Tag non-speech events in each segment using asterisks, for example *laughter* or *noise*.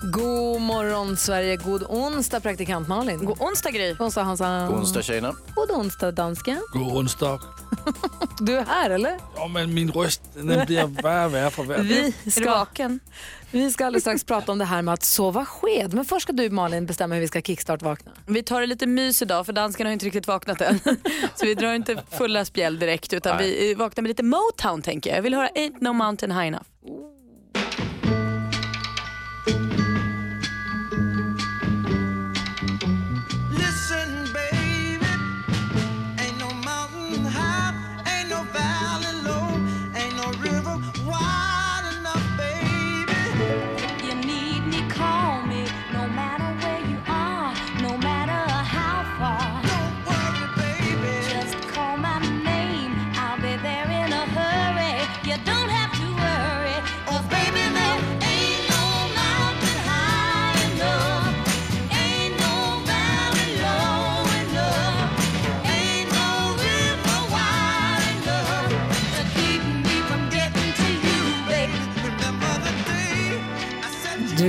God morgon Sverige, god onsdag praktikant Malin. God onsdag Gry. God onsdag Hansa. God onsdag tjejerna. God onsdag dansken. God onsdag. *laughs* Du är här eller? Ja, men min röst den blir *laughs* värre och värre för varje. Vi Är du ska, vaken? vi ska alldeles strax prata om det här med att sova sked. Men först ska du Malin bestämma hur vi ska kickstart-vakna. Vi tar det lite mys idag för danskarna har inte riktigt vaknat än. *laughs* Så vi drar inte fulla spjäll direkt utan vi eh, vaknar med lite Motown tänker jag. Jag vill höra Ain't No Mountain High Enough.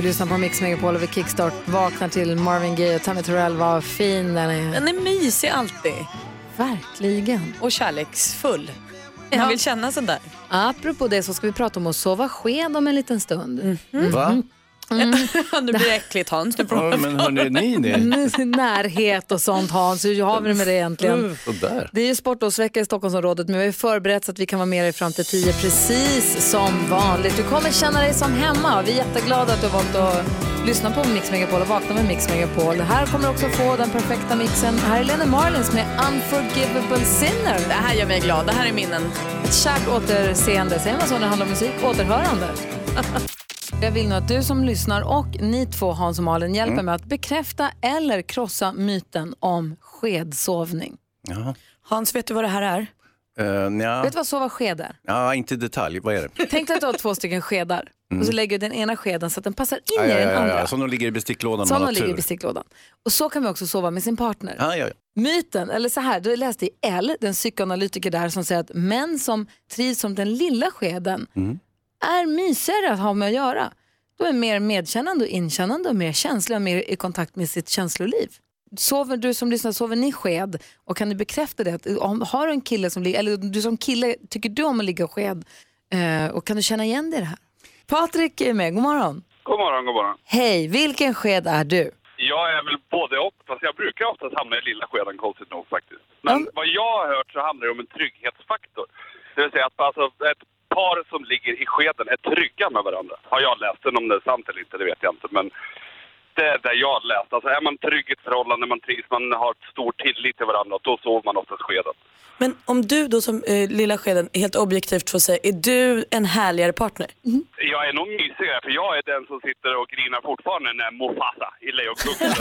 Du lyssnar på Mix Megapol och vi kickstart vaknar till Marvin Gaye och Tammy Terrell. Vad fin den är. Den är mysig alltid Verkligen. och kärleksfull. Jag vill känna sådär. Apropå det så ska vi prata om att sova sked om en liten stund. Va? *laughs* nu blir det äckligt Hans. Nu Ja, men hörni, ni det? Mm, Närhet och sånt Hans, hur har vi det med det egentligen? Det är ju sportlovsvecka i Stockholmsområdet men vi har förberett så att vi kan vara med dig fram till 10 precis som vanligt. Du kommer känna dig som hemma. Vi är jätteglada att du har valt att lyssna på Mix Megapol och vakna med Mix Megapol. Här kommer du också få den perfekta mixen. Här är Lena Marlins med Unforgivable Sinner. Det här gör mig glad. Det här är minnen. Ett kärt återseende, säger man så när det handlar om musik? Återhörande. *laughs* Jag vill nu att du som lyssnar och ni två, Hans och Malin, hjälper mig att bekräfta eller krossa myten om skedsovning. Jaha. Hans, vet du vad det här är? Uh, nja. Vet du vad sova sked är? ja, inte i detalj. Vad är det? Tänk dig att du har två stycken skedar och så lägger du den ena skeden så att den passar in Ja, i den ja, andra. ja. Som de ligger i besticklådan om Som man de ligger i besticklådan. Och så kan vi också sova med sin partner. Ja, ja. Myten, eller så här, du läste i L, den psykoanalytiker där som säger att män som trivs som den lilla skeden Mm. Är mysigare att ha med att göra. De är mer medkännande och inkännande och mer känsliga och mer i kontakt med sitt känsloliv. Sover du som lyssnar, sover ni sked? Och kan du bekräfta det? Att om, har du en kille som eller du som kille, tycker du om att ligga sked? Eh, och kan du känna igen dig i det här? Patrik är med, god morgon. God morgon, god morgon. Hej, vilken sked är du? Jag är väl både och, fast jag brukar oftast hamna i lilla skeden konstigt nog faktiskt. Men Ja. vad jag har hört så handlar det om en trygghetsfaktor. Det vill säga att alltså, ett par som ligger i skeden är trygga med varandra. Har jag läst den, om det är sant eller inte, det vet jag inte. Men det är det jag har läst. Alltså är man trygg i ett förhållande, man trivs, man har stor tillit till varandra, då sover man oftast skeden. Men om du då som eh, lilla skeden helt objektivt får säga, är du en härligare partner? Jag är nog mysigare, för jag är den som sitter och grinar fortfarande när Mufasa i Lejonkungen.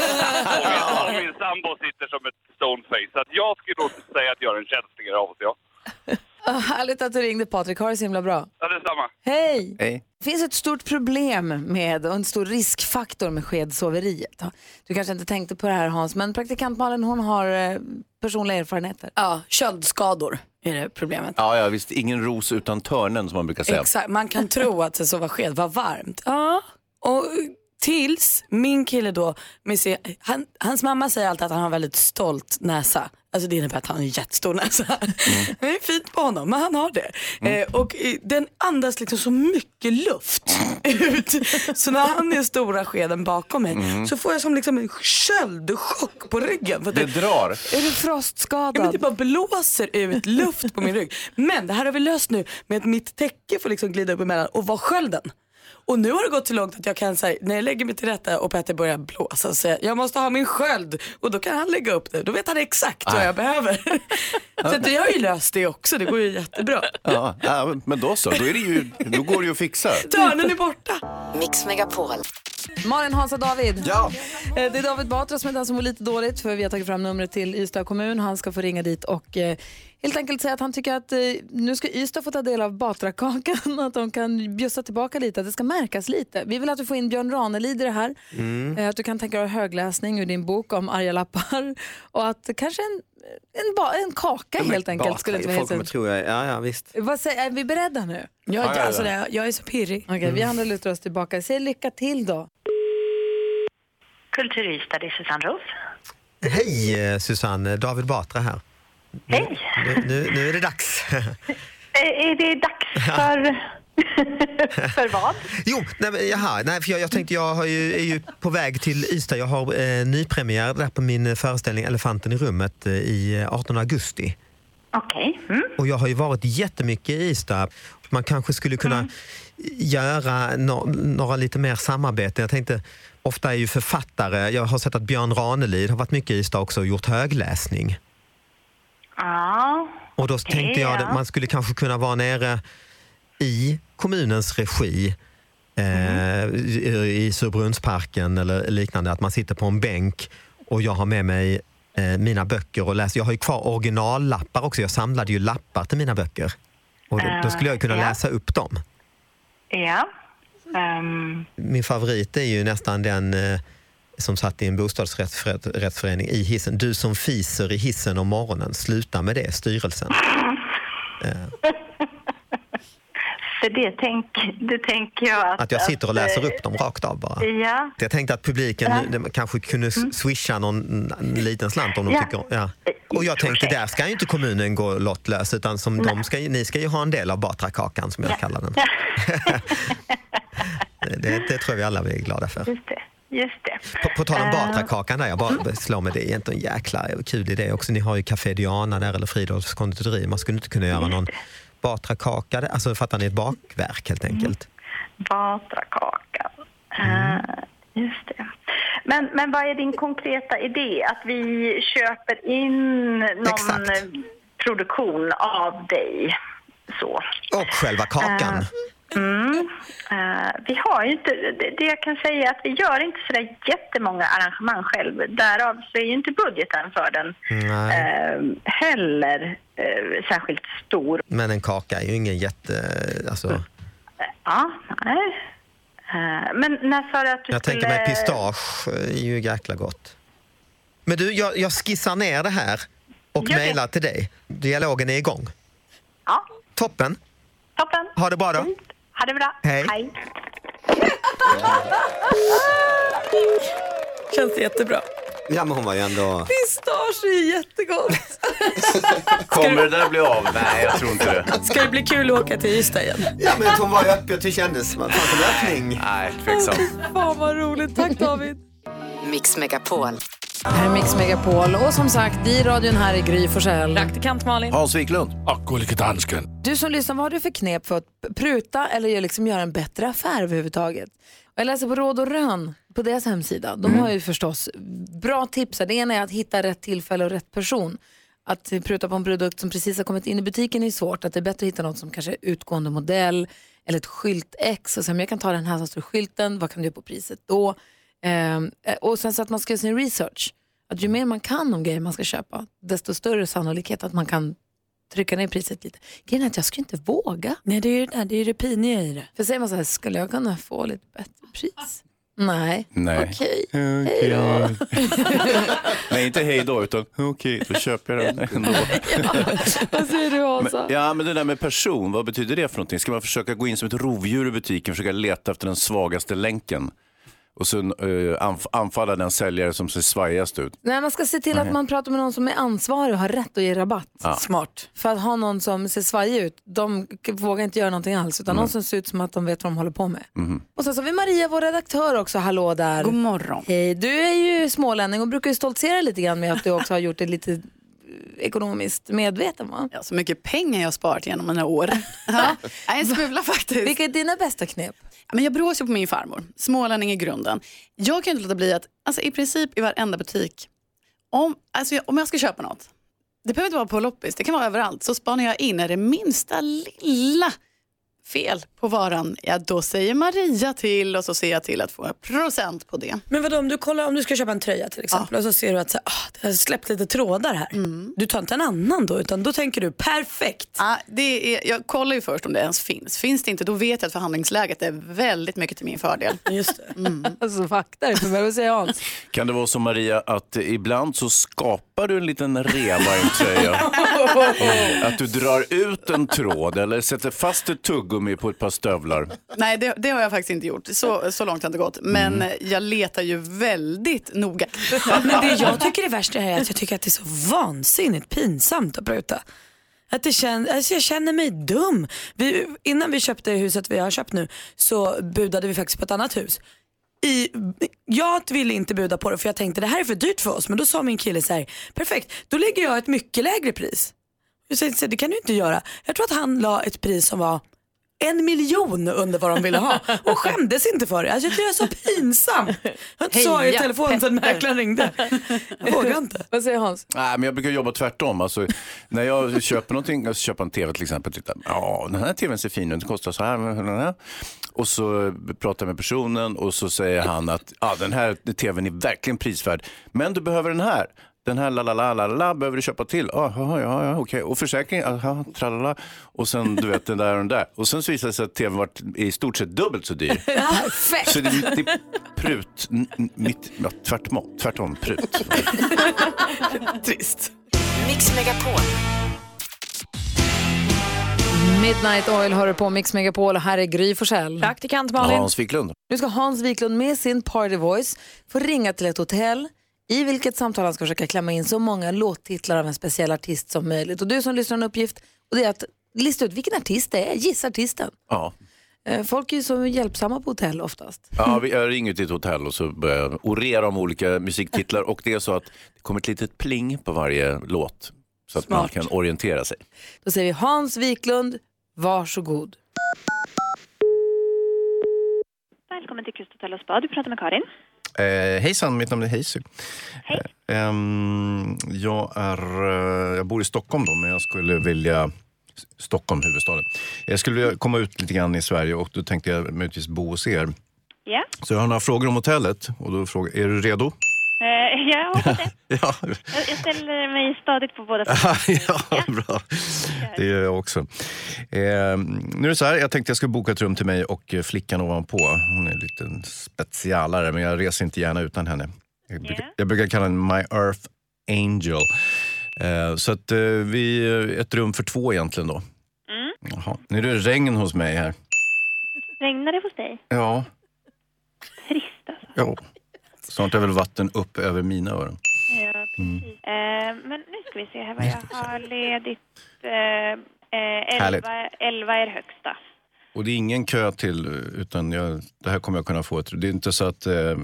och, min, och min sambo sitter som ett stoneface. Så att jag skulle nog säga att jag är en känsligare av oss, ja. *laughs* Ah, härligt att du ringde Patrik, ha det så himla bra. Ja, detsamma. Hej! Hej. Det finns ett stort problem med och en stor riskfaktor med skedsoveriet. Du kanske inte tänkte på det här Hans, men praktikant Malin hon har eh, personliga erfarenheter. Ja, köldskador är det problemet. Ja, ja, visst. Ingen ros utan törnen som man brukar säga. Exakt, man kan tro att det sova sked var varmt. Ja, och tills min kille då, med sin, han, hans mamma säger alltid att han har väldigt stolt näsa. Alltså det innebär att han har en jättestor näsa. *laughs* Det är fint på honom, men han har det. Eh, och den andas liksom så mycket luft ut. Så när han är stora skeden bakom mig så får jag som liksom en köldchock på ryggen. För att Det drar. Är du Ja, men frostskadad? det bara blåser ut luft på min rygg. Men det här har vi löst nu med att mitt täcke får liksom glida upp emellan och vara skölden. Och nu har det gått så långt att jag kan säga, när jag lägger mig till rätta och Petter börjar blåsa, säga jag måste ha min sköld och då kan han lägga upp det. Då vet han exakt vad jag behöver. *laughs* så att vi har ju löst det också, det går ju jättebra. Ja, ja, men då så. Då, är det ju, då går det ju att fixa. Törnen är borta. Mix Megapol. Malin, Hans och David. Ja. Eh, Det är David Batra som är den som mår lite dåligt för vi har tagit fram numret till Ystad kommun. Han ska få ringa dit och eh, helt enkelt säga att han tycker att eh, nu ska Ystad få ta del av Batrakakan, *laughs* att de kan bjussa tillbaka lite, att det ska märkas lite. Vi vill att du får in Björn Ranelid i det här. Mm. Eh, Att du kan tänka dig högläsning ur din bok om arga lappar. Och att kanske en, en, ba, en kaka helt enkelt. Skulle Folk kommer tro jag, ja ja visst. Vad säger, är vi beredda nu? Ja, Ja, ja, ja. Alltså, det, jag är så pirrig. Okej, vi andra lutar oss tillbaka. Säg lycka till då. Kulturista, det är Susanne Roos. Hej eh, Susanne, David Batra här. Hej! Nu, nu, nu är det dags. *laughs* Är det dags för... *laughs* för vad? Jo, nej, jaha, nej, för jag, jag tänkte jag ju, är ju på väg till Ystad. Jag har eh, nypremiär där på min föreställning Elefanten i rummet eh, i 18 augusti. Okej. Mm. Och jag har ju varit jättemycket i Ystad. Man kanske skulle kunna göra no några lite mer samarbeten. Jag tänkte, ofta är ju författare, jag har sett att Björn Ranelid har varit mycket i Ystad också och gjort högläsning. Ja. Och då Okej, tänkte jag ja. att man skulle kanske kunna vara nere i kommunens regi eh, i Surbrunnsparken eller liknande, att man sitter på en bänk och jag har med mig eh, mina böcker och läser. Jag har ju kvar originallappar också, jag samlade ju lappar till mina böcker. Och då, då skulle jag kunna Eh, ja. läsa upp dem. Ja. Ehm, Min favorit är ju nästan den eh, som satt i en bostadsrättsförening i hissen. Du som fiser i hissen om morgonen, sluta med det, styrelsen. *laughs* för det, tänk, det tänker jag att... Att jag sitter och läser eh, upp dem rakt av bara. Ja. Jag tänkte att publiken Ja. kanske kunde s- swisha någon en liten slant om de Ja. tycker ja. Och jag tänkte, där ska ju inte kommunen gå lottlös utan som de ska, ni ska ju ha en del av Batrakakan som jag kallar den. *laughs* det, det tror jag vi alla är glada för. Just det. Just det. På, på tal om Eh, Batrakakan där, jag bara slår mig det är inte en jäkla kul idé också. Ni har ju Café Diana där eller Fridolfs konditori. Man skulle inte kunna göra någon Batrakaka, alltså fattar ni ett bakverk helt enkelt? Batrakakan. Mm. Eh, just det. Men, men vad är din konkreta idé? Att vi köper in någon Exakt. produktion av dig? Så. Och själva kakan. Eh, Mm. Eh, vi har ju inte, det, det jag kan säga är att vi gör inte så där jättemånga arrangemang själv. Därav så är ju inte budgeten för den eh, heller eh, särskilt stor. Men en kaka är ju ingen jätte... Alltså, Ja, nej. Men när sa du att du jag skulle... tänker mig pistage är ju jäkla gott. Men du, jag, jag skissar ner det här och mejlar till dig. Dialogen är igång. Ja, Toppen. toppen. Ha det bra då. Ha det bra. Hej. Hej. *laughs* Känns det jättebra. Ja, men hon var ju ändå... Pistage är jättegott. *laughs* Kommer det där bli av? Nej, jag tror inte det. Ska det bli kul att åka till Ystad igen? Ja, men hon var ju öppen. Det kändes det fanns en öppning. Nej, tveksamt. Fan vad roligt. Tack David. Mix Megapol. Det här är Mix Megapol och som sagt i radion här är Gry Forssell. Praktikant Malin. Hans Wiklund. Och gullige dansken. Du som lyssnar, vad har du för knep för att pruta eller liksom göra en bättre affär överhuvudtaget? Och Jag läser på Råd och Rön på deras hemsida. De har ju förstås bra tips. Det ena är att hitta rätt tillfälle och rätt person. Att pruta på en produkt som precis har kommit in i butiken är svårt. Att det är bättre att hitta något som kanske är utgående modell eller ett skyltex. Och sen, jag kan ta den här som står i skylten, vad kan du göra på priset då? Ehm, eh, och sen så att man ska göra sin research. Att ju mer man kan om grejer man ska köpa, desto större sannolikhet att man kan trycka ner priset lite. Grejen är att jag skulle inte våga. Nej, det är ju det, där, det, är det piniga i det. För säger man så här, skulle jag kunna få lite bättre pris? Nej. Nej. Okej. Hej då. *laughs* Nej, inte hej då, utan okej, då köper jag den ändå. *laughs* Vad säger du? Men, ja, men det där med person, vad betyder det för någonting? Ska man försöka gå in som ett rovdjur i butiken, försöka leta efter den svagaste länken? Och sen eh, anf- anfalla den säljare som ser svajigast ut? Nej, man ska se till att man pratar med någon som är ansvarig och har rätt att ge rabatt. Ja. Smart. För att ha någon som ser svajig ut, de vågar inte göra någonting alls. Utan någon som ser ut som att de vet vad de håller på med. Och sen så har vi Maria, vår redaktör också. Hallå där. God morgon. Hej, du är ju smålänning och brukar ju stoltsera lite grann med att du också har gjort det lite eh, ekonomiskt medveten va? Ja, så mycket pengar jag har sparat genom mina år. *laughs* Ja, en smula faktiskt. Vilka är dina bästa knep? Men jag brås ju på min farmor, smålänning i grunden. Jag kan inte låta bli att, alltså i princip i varenda butik, om, alltså om jag ska köpa något, det behöver inte vara på loppis, det kan vara överallt, så spanar jag in är det minsta lilla fel på varan, ja då säger Maria till och så ser jag till att få procent på det. Men vadå om du kollar om du ska köpa en tröja till exempel och så ser du att så, här, ah, det har släppt lite trådar här. Du tar inte en annan då utan då tänker du perfekt. Ja, det är, jag kollar ju först om det ens finns. Finns det inte då vet jag att förhandlingsläget är väldigt mycket till min fördel. *laughs* Just det. Alltså fakta vad säger Hans? Kan det vara så Maria att ibland så skapar du en liten reva i en tröja? *laughs* att du drar ut en tråd eller sätter fast ett tuggummi på ett par stövlar? Nej, det, det har jag faktiskt inte gjort. Så, så långt har det inte gått. Men Mm. jag letar ju väldigt noga. Men det jag tycker är värst är att jag tycker att det är så vansinnigt pinsamt att pruta. Att det kän, alltså jag känner mig dum. Vi, innan vi köpte huset vi har köpt nu så budade vi faktiskt på ett annat hus. I, jag ville inte buda på det för jag tänkte det här är för dyrt för oss men då sa min kille så här, perfekt då lägger jag ett mycket lägre pris. Jag sa, det kan du inte göra. Jag tror att han la ett pris som var en miljon under vad de ville ha och skämdes inte för det. Alltså, jag tycker det är så pinsamt. Jag svarat i Heja, telefon sen mäklaren ringde. Jag vågar inte. Vad säger Hans? Nej, men jag brukar jobba tvärtom. Alltså, när jag köper någonting, jag köper en tv till exempel. Titta, ja, den här tvn ser fin ut, den kostar så här. Och så pratar jag med personen och så säger han att ja, den här tvn är verkligen prisvärd. Men du behöver den här. Den här la la la la la behöver du köpa till. Ah, ja, ja, ja, okej. Och försäkringen, aha, tralala. Och sen du vet den där och den där. Och sen så visade det sig att tvn var i stort sett dubbelt så dyr. *laughs* Perfekt! Så det är mitt prut, mitt, ja, tvärtom, tvärtom, prut. *laughs* Trist. Mix Megapol. Midnight Oil har du på Mix Megapol och här är Gry Forssell. Praktikant Malin. Hans Wiklund. Nu ska Hans Wiklund med sin Party Voice få ringa till ett hotell i vilket samtal han ska försöka klämma in så många låttitlar av en speciell artist som möjligt. Och du som lyssnar har en uppgift och det är att lista ut vilken artist det är, gissa artisten. Ja. Eh, Folk är ju så hjälpsamma på hotell oftast. Ja, vi- jag ringer till ett hotell och så börjar jag orera om olika musiktitlar och det är så att det kommer ett litet pling på varje låt så att man Smart. kan orientera sig. Då säger vi Hans Wiklund, varsågod. Välkommen till Kusthotell och Spa. Du pratar med Karin. Eh, hejsan, mitt namn är Hazy. Hej. Eh, ehm, jag, är, eh, jag bor i Stockholm då, men jag skulle vilja Stockholm, huvudstaden. Jag skulle vilja komma ut lite grann i Sverige och då tänkte jag möjligtvis bo hos er. Ja, Så jag har några frågor om hotellet och då frågar är du redo? Eh, jag hoppas det. *laughs* ja, Jag, jag ställer mig stadigt på båda *laughs* ja, bra. Det gör jag också. Eh, nu är det så här, jag tänkte jag skulle boka ett rum till mig och eh, flickan ovanpå. Hon är en liten specialare, men jag reser inte gärna utan henne. Jag brukar, Ja. jag brukar kalla henne My Earth Angel. Eh, så att eh, vi, ett rum för två egentligen då. Mm. Jaha. Nu är det regn hos mig här. Regnar det hos dig? Ja, Trist alltså. ja. Snart är väl vatten upp över mina öron. Ja, precis. Eh, men nu ska vi se här vad jag har ledigt. Eh, eh, Härligt. 11, 11 är högsta. Och det är ingen kö till, utan jag, det här kommer jag kunna få. Ett, det är inte så att eh, eh,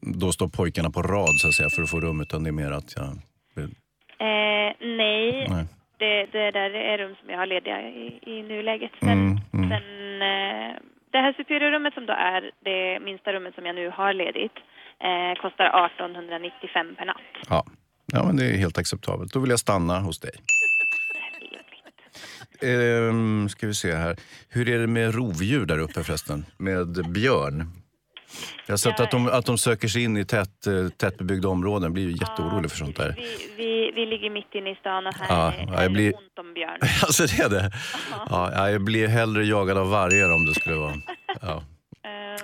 då står pojkarna på rad så att säga för att få rum, utan det är mer att jag... Eh, nej, Nej. Det, det där är rum som jag har lediga i, i nuläget. Sen, Mm, mm. sen eh, det här superiorrummet som då är det minsta rummet som jag nu har ledigt eh, kostar 1895 per natt. Ja. ja, men det är helt acceptabelt. Då vill jag stanna hos dig. Ehm, ska vi se här. Hur är det med rovdjur där uppe förresten? Med björn? Jag har sett att, de, att de söker sig in i tätt, eh, tättbebyggda områden. blir ju jätteorolig för sånt där. Vi, vi, vi ligger mitt inne i stan och här, Ja, är- jag blir- är det ont om björn. *laughs* Alltså det är det? Ja, ja, jag blir hellre jagad av vargar om det skulle vara. Ja.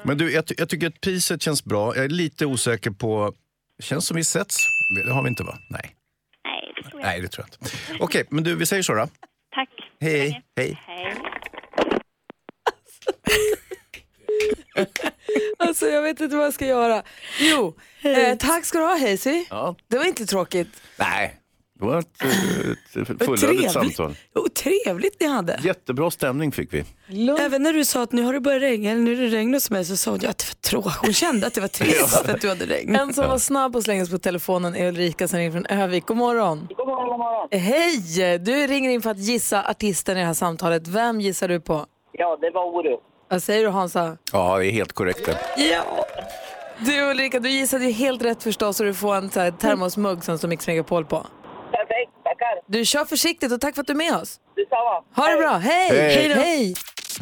Men du, jag, jag tycker att priset känns bra. Jag är lite osäker på... Känns som vi setts? Det har vi inte va? Nej. Nej, det tror jag Nej, det tror jag inte. Okej, men du, vi säger så då. Tack. Hej, hej. Hej. *laughs* Alltså jag vet inte vad jag ska göra. Jo, eh, tack ska du ha Hazy. Ja. Det var inte tråkigt. Nej, det var ett, ett Vad fullödigt samtal. Oh, trevligt ni hade. Jättebra stämning fick vi. Även när du sa att nu har det börjat regna, eller nu är det regn hos mig, så sa hon att det var tråkigt. Hon kände att det var *laughs* trist att du hade regn. En som var snabb och slängas på telefonen är Ulrika som ringer från Övik. God morgon. God morgon, god morgon. Hej! Du ringer in för att gissa artisten i det här samtalet. Vem gissar du på? Ja, det var Orup. Vad säger du Hansa? Ja, det är helt korrekt det. Ja! Du Ulrika, du gissade ju helt rätt förstås och du får en så här termosmugg som står Mix Megapol på. Perfekt, tackar. Du kör försiktigt och tack för att du är med oss. Detsamma. Ha det bra, hej! Hej. Hej!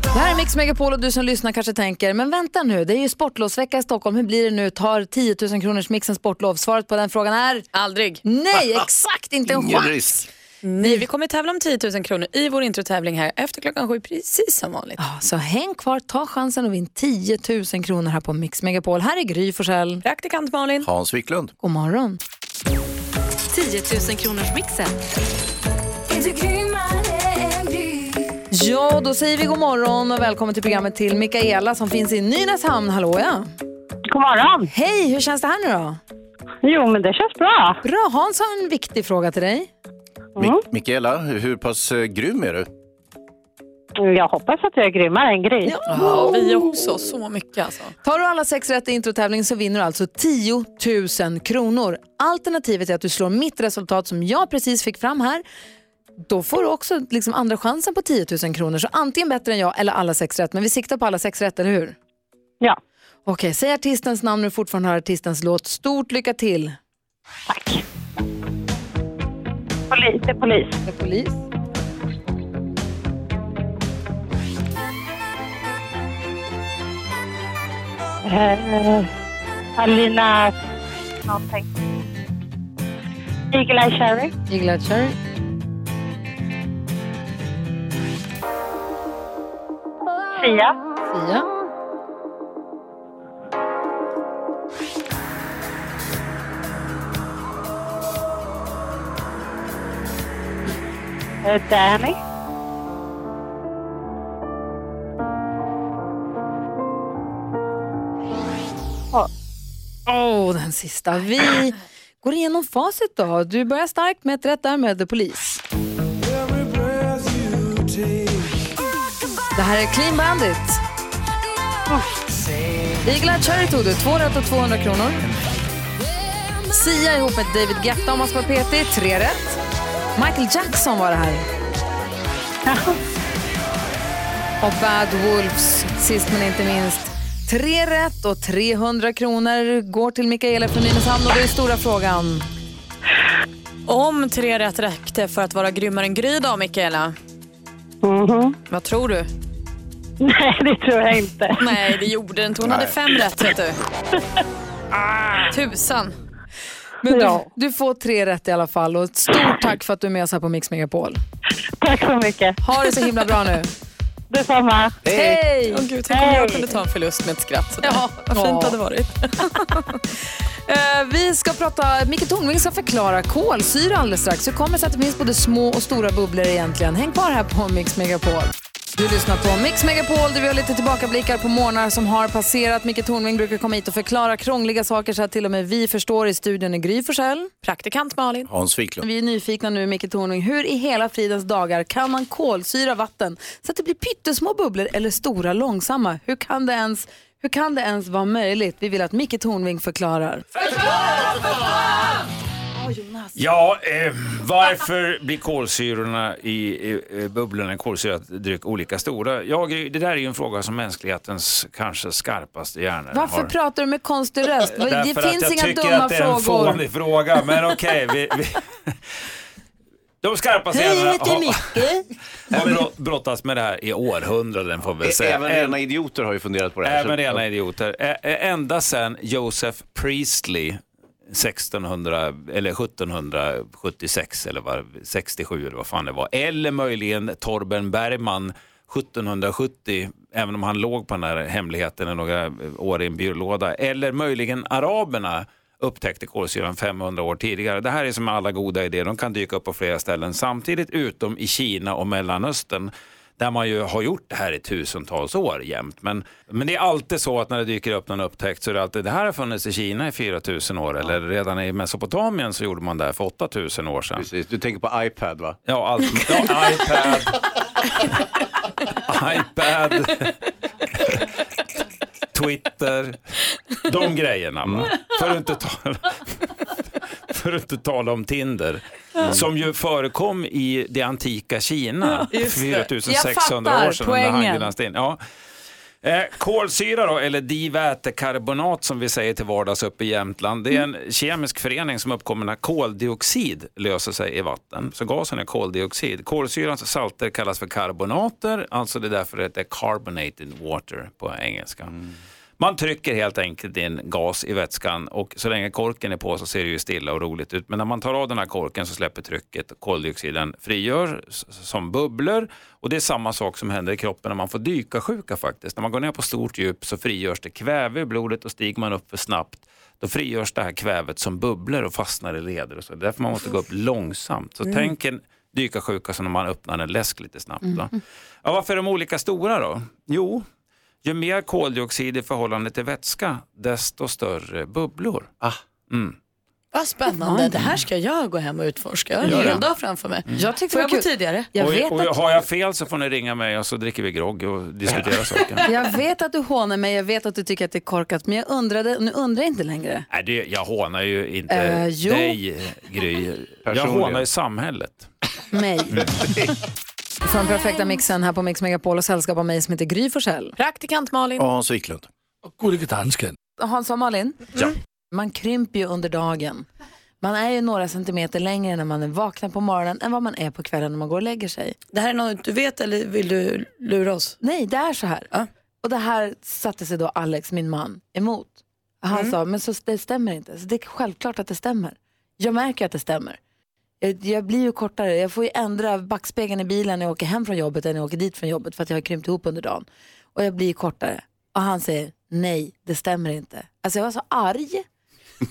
Det här är Mix Megapol och du som lyssnar kanske tänker, men vänta nu, det är ju sportlovsvecka i Stockholm, hur blir det nu? Tar 10 000 kronors mixen sportlov? Svaret på den frågan är... Aldrig. Nej, *laughs* exakt, inte en chans. Nej, vi kommer tävla om 10 000 kronor i vår introtävling här efter klockan sju, precis som vanligt. Ja, Så häng kvar, ta chansen och vinn 10 000 kronor här på Mix Megapol. Här är Gry Forssell. Praktikant Malin. Hans Wiklund. God morgon. 10 000 kronors mixen. Ja, då säger vi god morgon och välkommen till programmet till Mikaela som finns i Nynäshamn. Hallå ja. God morgon. Hej, hur känns det här nu då? Jo, men det känns bra. Bra, Hans har en viktig fråga till dig. Mi- Mikaela, hur pass eh, grym är du? Jag hoppas att jag är grymmare än Gry. Ja, vi också. Så mycket alltså. Tar du alla sex rätt i introtävlingen så vinner du alltså 10 000 kronor. Alternativet är att du slår mitt resultat som jag precis fick fram här. Då får du också liksom andra chansen på 10 000 kronor. Så antingen bättre än jag eller alla sex rätt. Men vi siktar på alla sex rätt, eller hur? Ja. Okej, säg artistens namn när du fortfarande hör artistens låt. Stort lycka till. Polis, det är polis. Det är polis. Eh, Alina någonting. Eagle Eye Cherry. Eagle Eye Cherry. Sia. Sia. Eh, Danny. Åh, oh, den sista. Vi går igenom facit då. Du börjar starkt med ett rätt där med The Police. Det här är Clean Bandit. Eagle Eye Cherry tog du. Två rätt och 200 kronor. Sia ihop med David Guetta om man ska vara petig. Tre rätt. Michael Jackson var det här. *laughs* Och Bad Wolves, sist men inte minst. Tre rätt och 300 kronor går till Mikaela från Nynäshamn och det är stora frågan. Om tre rätt räckte för att vara grymmare än Gry då, Mikaela? Mhm. Vad tror du? Nej, det tror jag inte. Nej, det gjorde det inte. Hon hade Nej. fem rätt, vet du. *laughs* Ah, tusan. Men du, du får tre rätt i alla fall och stort tack för att du är med oss här på Mix Megapol. Tack så mycket. Ha det så himla bra nu. Detsamma. Hej! Åh gud, tänk om jag kunde ta en förlust med ett skratt sådär. Ja, vad fint det hade varit. *laughs* Eh, vi ska prata, Micke Tornving ska förklara kolsyra alldeles strax. Hur kommer det sig att det finns både små och stora bubblor egentligen? Häng kvar här på Mix Megapol. Du lyssnar på Mix Megapol där vi har lite tillbakablickar på morgnar som har passerat. Micke Tornving brukar komma hit och förklara krångliga saker så att till och med vi förstår i studion i Gry Forssell. Praktikant Malin. Hans Wiklund. Vi är nyfikna nu, Micke Tornving. Hur i hela fridens dagar kan man kolsyra vatten så att det blir pyttesmå bubblor eller stora långsamma? Hur kan det ens, hur kan det ens vara möjligt? Vi vill att Micke Tornving förklarar. Ja, eh, varför blir kolsyrorna i eh, bubblorna i kolsyrat dryck olika stora? Ja, det där är ju en fråga som mänsklighetens kanske skarpaste hjärnor Varför har. pratar du med konstig röst? Det Därför finns jag inga tycker dumma att det är en frågor. fånig fråga, men okej. vi, vi... *laughs* De skarpaste Hej, jag hjärnorna har, har brott- brottats med det här i århundraden får vi väl säga. Även rena idioter har ju funderat på det här. Även så- rena idioter. Ända sedan Joseph Priestley 1600 eller 1776 eller vad, 67 eller vad fan det var. Eller möjligen Torben Bergman 1770, även om han låg på den här hemligheten i några år i en byrålåda. Eller möjligen araberna upptäckte kolsyran 500 år tidigare. Det här är som alla goda idéer, de kan dyka upp på flera ställen samtidigt utom i Kina och Mellanöstern där man ju har gjort det här i tusentals år jämt. Men, men det är alltid så att när det dyker upp någon upptäckt så är det alltid, det här har funnits i Kina i 4000 år eller redan i Mesopotamien så gjorde man det här för 8000 år sedan. Precis, du tänker på iPad va? Ja, allt. Ja, iPad. *laughs* iPad. Twitter. De grejerna. va? För att inte tala, för att inte tala om Tinder. Som ju förekom i det antika Kina det. 4600 Jag år sedan fattar under poängen. Han-dynastin. Ja. Eh, kolsyra då, eller divätekarbonat som vi säger till vardags uppe i Jämtland. Det är en kemisk förening som uppkommer när koldioxid löser sig i vatten. Så gasen är koldioxid. Kolsyrans salter kallas för karbonater, alltså det är därför det heter carbonated water på engelska. Man trycker helt enkelt in gas i vätskan och så länge korken är på så ser det ju stilla och roligt ut. Men när man tar av den här korken så släpper trycket och koldioxiden frigör som bubblor. Och det är samma sak som händer i kroppen när man får dykarsjuka faktiskt. När man går ner på stort djup så frigörs det kväve i blodet och stiger man upp för snabbt då frigörs det här kvävet som bubblor och fastnar i leder. Och så. Det är därför man måste gå upp långsamt. Så Mm. tänk en dykarsjuka som när man öppnar en läsk lite snabbt. Mm. Ja, varför är de olika stora då? Jo, ju mer koldioxid i förhållande till vätska, desto större bubblor. Ah. Mm. Vad spännande. Det här ska jag gå hem och utforska. Jag har en hel dag framför mig. Jag tyckte Får jag gå tidigare? Jag och, vet och att- har jag fel så får ni ringa mig och så dricker vi grogg och diskuterar *laughs* saken. Jag vet att du hånar mig, jag vet att du tycker att det är korkat, men jag undrade, nu undrar jag inte längre. Nej, det, jag hånar ju inte jo. dig, Gry. Jag hånar ju samhället. Mig. *laughs* Från perfekta mixen här på Mix Megapol och sällskap av mig som heter Gry Forssell. Praktikant Malin. Och Hans Wiklund. Gullige dansken. Hans och Malin, Ja. man krymper ju under dagen. Man är ju några centimeter längre när man är vaknar på morgonen än vad man är på kvällen när man går och lägger sig. Det här är något du vet eller vill du lura oss? Nej, det är så här. Och det här satte sig då Alex, min man, emot. Han Mm. sa, men så det stämmer inte. Så det är självklart att det stämmer. Jag märker att det stämmer. Jag, jag blir ju kortare. Jag får ju ändra backspegeln i bilen när jag åker hem från jobbet än när jag åker dit från jobbet för att jag har krympt ihop under dagen. Och jag blir kortare. Och han säger, nej, det stämmer inte. Alltså jag var så arg.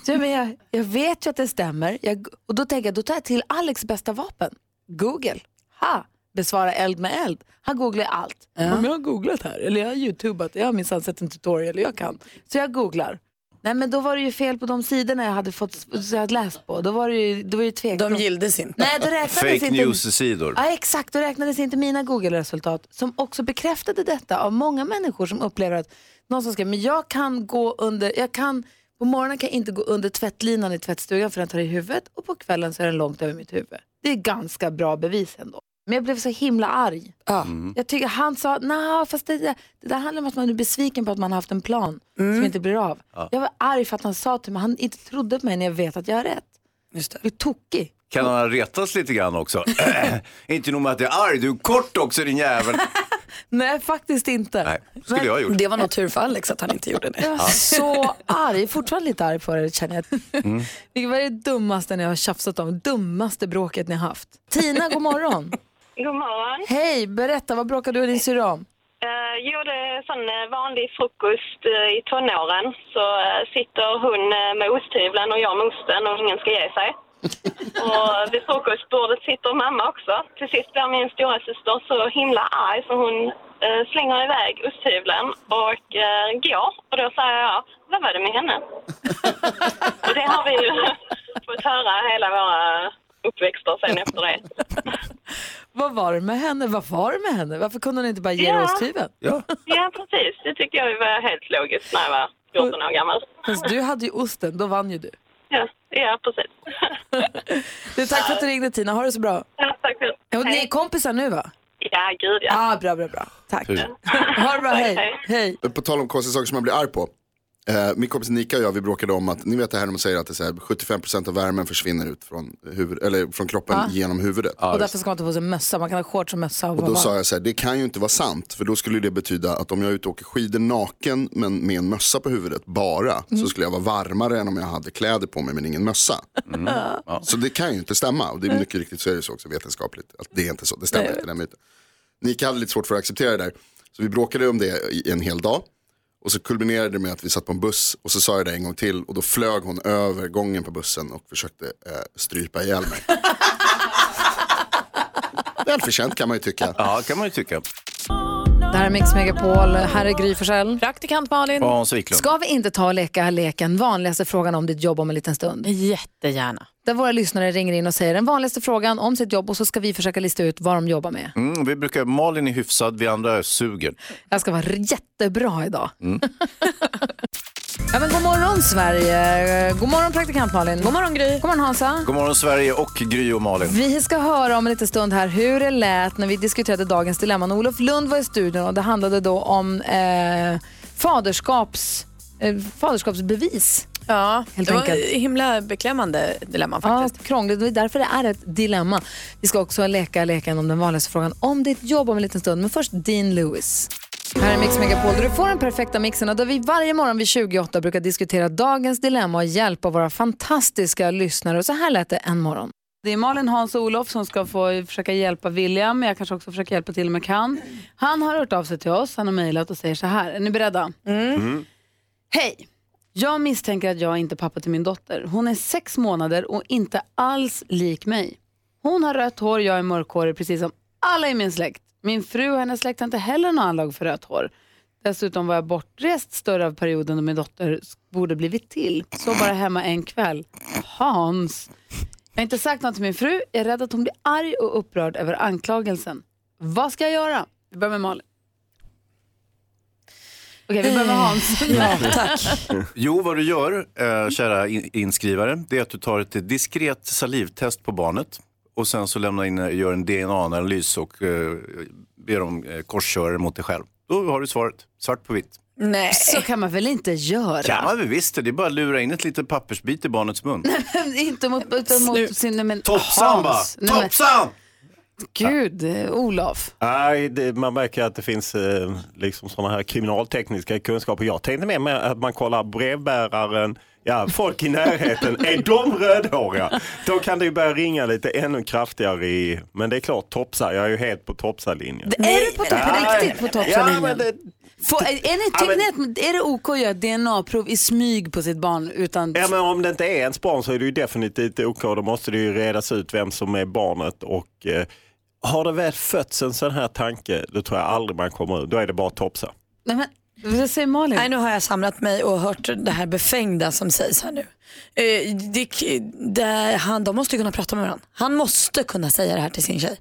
Så jag, men jag, jag vet ju att det stämmer. Jag, och då tänker jag, då tar jag till Alex bästa vapen. Google. Ha! Besvara eld med eld. Han googlar allt. Om jag har googlat här, eller jag har youtubat, jag har minsann sett en tutorial, jag kan. Så jag googlar. Nej men då var det ju fel på de sidorna jag hade fått så jag hade läst på. Då var det ju, då var det ju tvek. De gildes inte. Nej, då räknades Fake inte. news-sidor. Ja, exakt, då räknades inte mina Google-resultat som också bekräftade detta av många människor som upplever att någon som skrev, men jag kan gå under, jag kan, på morgonen kan jag inte gå under tvättlinan i tvättstugan för den tar i huvudet och på kvällen så är den långt över mitt huvud. Det är ganska bra bevis ändå. Men jag blev så himla arg. Jag tycker han sa, nej fast det, där- det där handlar om att man är besviken på att man har haft en plan som inte blir av. Ja. Jag var arg för att han sa till mig, han inte trodde på mig när jag vet att jag har rätt. Just det. Jag är tokig. Kan han ha retats lite grann också? *clears throat* inte nog med att du är arg, du är kort också din jävel. *laughs* Nej, faktiskt inte. Nej, skulle jag ha gjort. Det var nog tur för Alex att han inte gjorde det. Jag var så arg, jag fortfarande lite arg på det känner jag. Mm. *laughs* Vilket var det dummaste ni har tjafsat om? Dummaste bråket ni har haft? Tina, god morgon. God morgon. Hej, berätta, vad bråkar du och din syrra om? Uh, gjorde sån eh, vanlig frukost eh, i tonåren. Så eh, sitter hon eh, med osthyveln och jag med osten och ingen ska ge sig. *laughs* och vid frukostbordet sitter mamma också. Till sist blir min stora syster så himla arg så hon eh, slänger iväg osthyveln och eh, går. Och då säger jag, vad var det med henne? *laughs* och det har vi ju *laughs* fått höra hela våra uppväxter sen efter det. Vad var det med henne? Vad var det med henne? Varför kunde hon inte bara ge Ja. osthyveln? Ja. *laughs* Ja, precis. Det tyckte jag var helt logiskt när jag var 14 år gammal. Fast du hade ju osten, då vann ju du. *laughs* Ja, ja precis. *laughs* du tack för att du ringde Tina, ha det så bra. Ja, tack för Och ni är kompisar nu va? Ja, gud ja. Ah, bra, bra, bra. Tack. Ha det bra, hej. hej. På tal om konstiga saker som man blir arg på. Eh, min kompis Nika och jag vi bråkade om att, ni vet det här när man säger att det är så här, 75% av värmen försvinner ut från, huvud, eller från kroppen Ja. genom huvudet. och därför ska man inte få sig mössa, man kan ha shorts och mössa. Och då sa jag så här, det kan ju inte vara sant. För då skulle det betyda att om jag är ute och åker skidor naken men med en mössa på huvudet bara. Mm. Så skulle jag vara varmare än om jag hade kläder på mig men ingen mössa. Ja. Så det kan ju inte stämma. Och det är mycket riktigt så är det så också vetenskapligt. Att det är inte så, det stämmer Nej. inte den myten. Nika hade lite svårt för att acceptera det där. Så vi bråkade om det i en hel dag. Och så kulminerade det med att vi satt på en buss och så sa jag det en gång till och då flög hon över gången på bussen och försökte eh, strypa ihjäl mig. *laughs* Välförtjänt kan man ju tycka. Ja, kan man ju tycka. Det här är Mix Megapol, här är Gry Forssell. Praktikant Malin. Hans Wiklund. Ska vi inte ta och leka leken vanligaste frågan om ditt jobb om en liten stund? Jättegärna. Där våra lyssnare ringer in och säger den vanligaste frågan om sitt jobb och så ska vi försöka lista ut vad de jobbar med. Mm, vi brukar, Malin är hyfsad, vi andra suger. Jag ska vara jättebra idag. Mm. *laughs* Ja, men god morgon Sverige. God morgon praktikant Malin. God morgon Gry. God morgon Hansa. God morgon Sverige och Gry och Malin. Vi ska höra om en liten stund här hur det lät när vi diskuterade dagens dilemma. När Olof Lund var i studion och det handlade då om eh, faderskaps, eh, faderskapsbevis. Ja, Helt det var enkelt. himla beklämmande dilemma faktiskt. Ja, krångligt. Det är därför det är ett dilemma. Vi ska också leka leken om den vanligaste frågan om ditt jobb om en liten stund. Men först Dean Lewis. Här är Mix Megapol där du får den perfekta mixen och där vi varje morgon vid 28 brukar diskutera dagens dilemma och hjälpa våra fantastiska lyssnare. Och så här lät det en morgon. Det är Malin, Hans och Olof som ska få försöka hjälpa William. Jag kanske också försöker hjälpa till om jag kan. Han har hört av sig till oss. Han har mejlat och säger så här. Är ni beredda? Hej! Jag misstänker att jag inte är pappa till min dotter. Hon är sex månader och inte alls lik mig. Hon har rött hår, jag är mörkhårig precis som alla i min släkt. Min fru och hennes släkt har inte heller någon anlag för rött hår. Dessutom var jag bortrest större av perioden då min dotter borde blivit till. Så bara hemma en kväll. Hans. Jag har inte sagt något till min fru. Jag är rädd att hon blir arg och upprörd över anklagelsen. Vad ska jag göra? Vi börjar med Malin. Okej, vi börjar med Hans. *laughs* Ja, tack. Jo, vad du gör, eh, kära in- inskrivare, det är att du tar ett diskret salivtest på barnet och sen så lämnar in, gör en DNA-analys och eh, ber om eh, korskörer mot dig själv. Då har du svaret, svart på vitt. Nej. Så kan man väl inte göra? Kan man väl visst det, det är bara att lura in ett litet pappersbit i barnets mun. *laughs* inte mot, utan mot sin... nej, Men, Toppsan va? Hans. Nej, men- Toppsan! Gud, eh, Olof. Nej, det, man märker att det finns eh, liksom sådana här kriminaltekniska kunskaper. Jag tänkte mer med att man kollar brevbäraren, ja, folk i närheten, är de rödhåriga? Då kan det ju börja ringa lite ännu kraftigare i, men det är klart topsar, jag är ju helt på topsarlinjen. Är du på, på riktigt på Ja, toppsarlinjen? men det, Får- är, är, ni, tycker att, är det OK att göra DNA-prov i smyg på sitt barn utan... Ja, men om det inte är ens barn så är det ju definitivt OK. Då måste det ju redas ut vem som är barnet. Och, eh, har det väl fötts en sån här tanke, då tror jag aldrig man kommer ut. Då är det bara topsa. Nej, men, vad säger Malin? Nej, nu har jag samlat mig och hört det här befängda som sägs här nu. Eh, det, det, han, de måste kunna prata med varandra. Han måste kunna säga det här till sin tjej.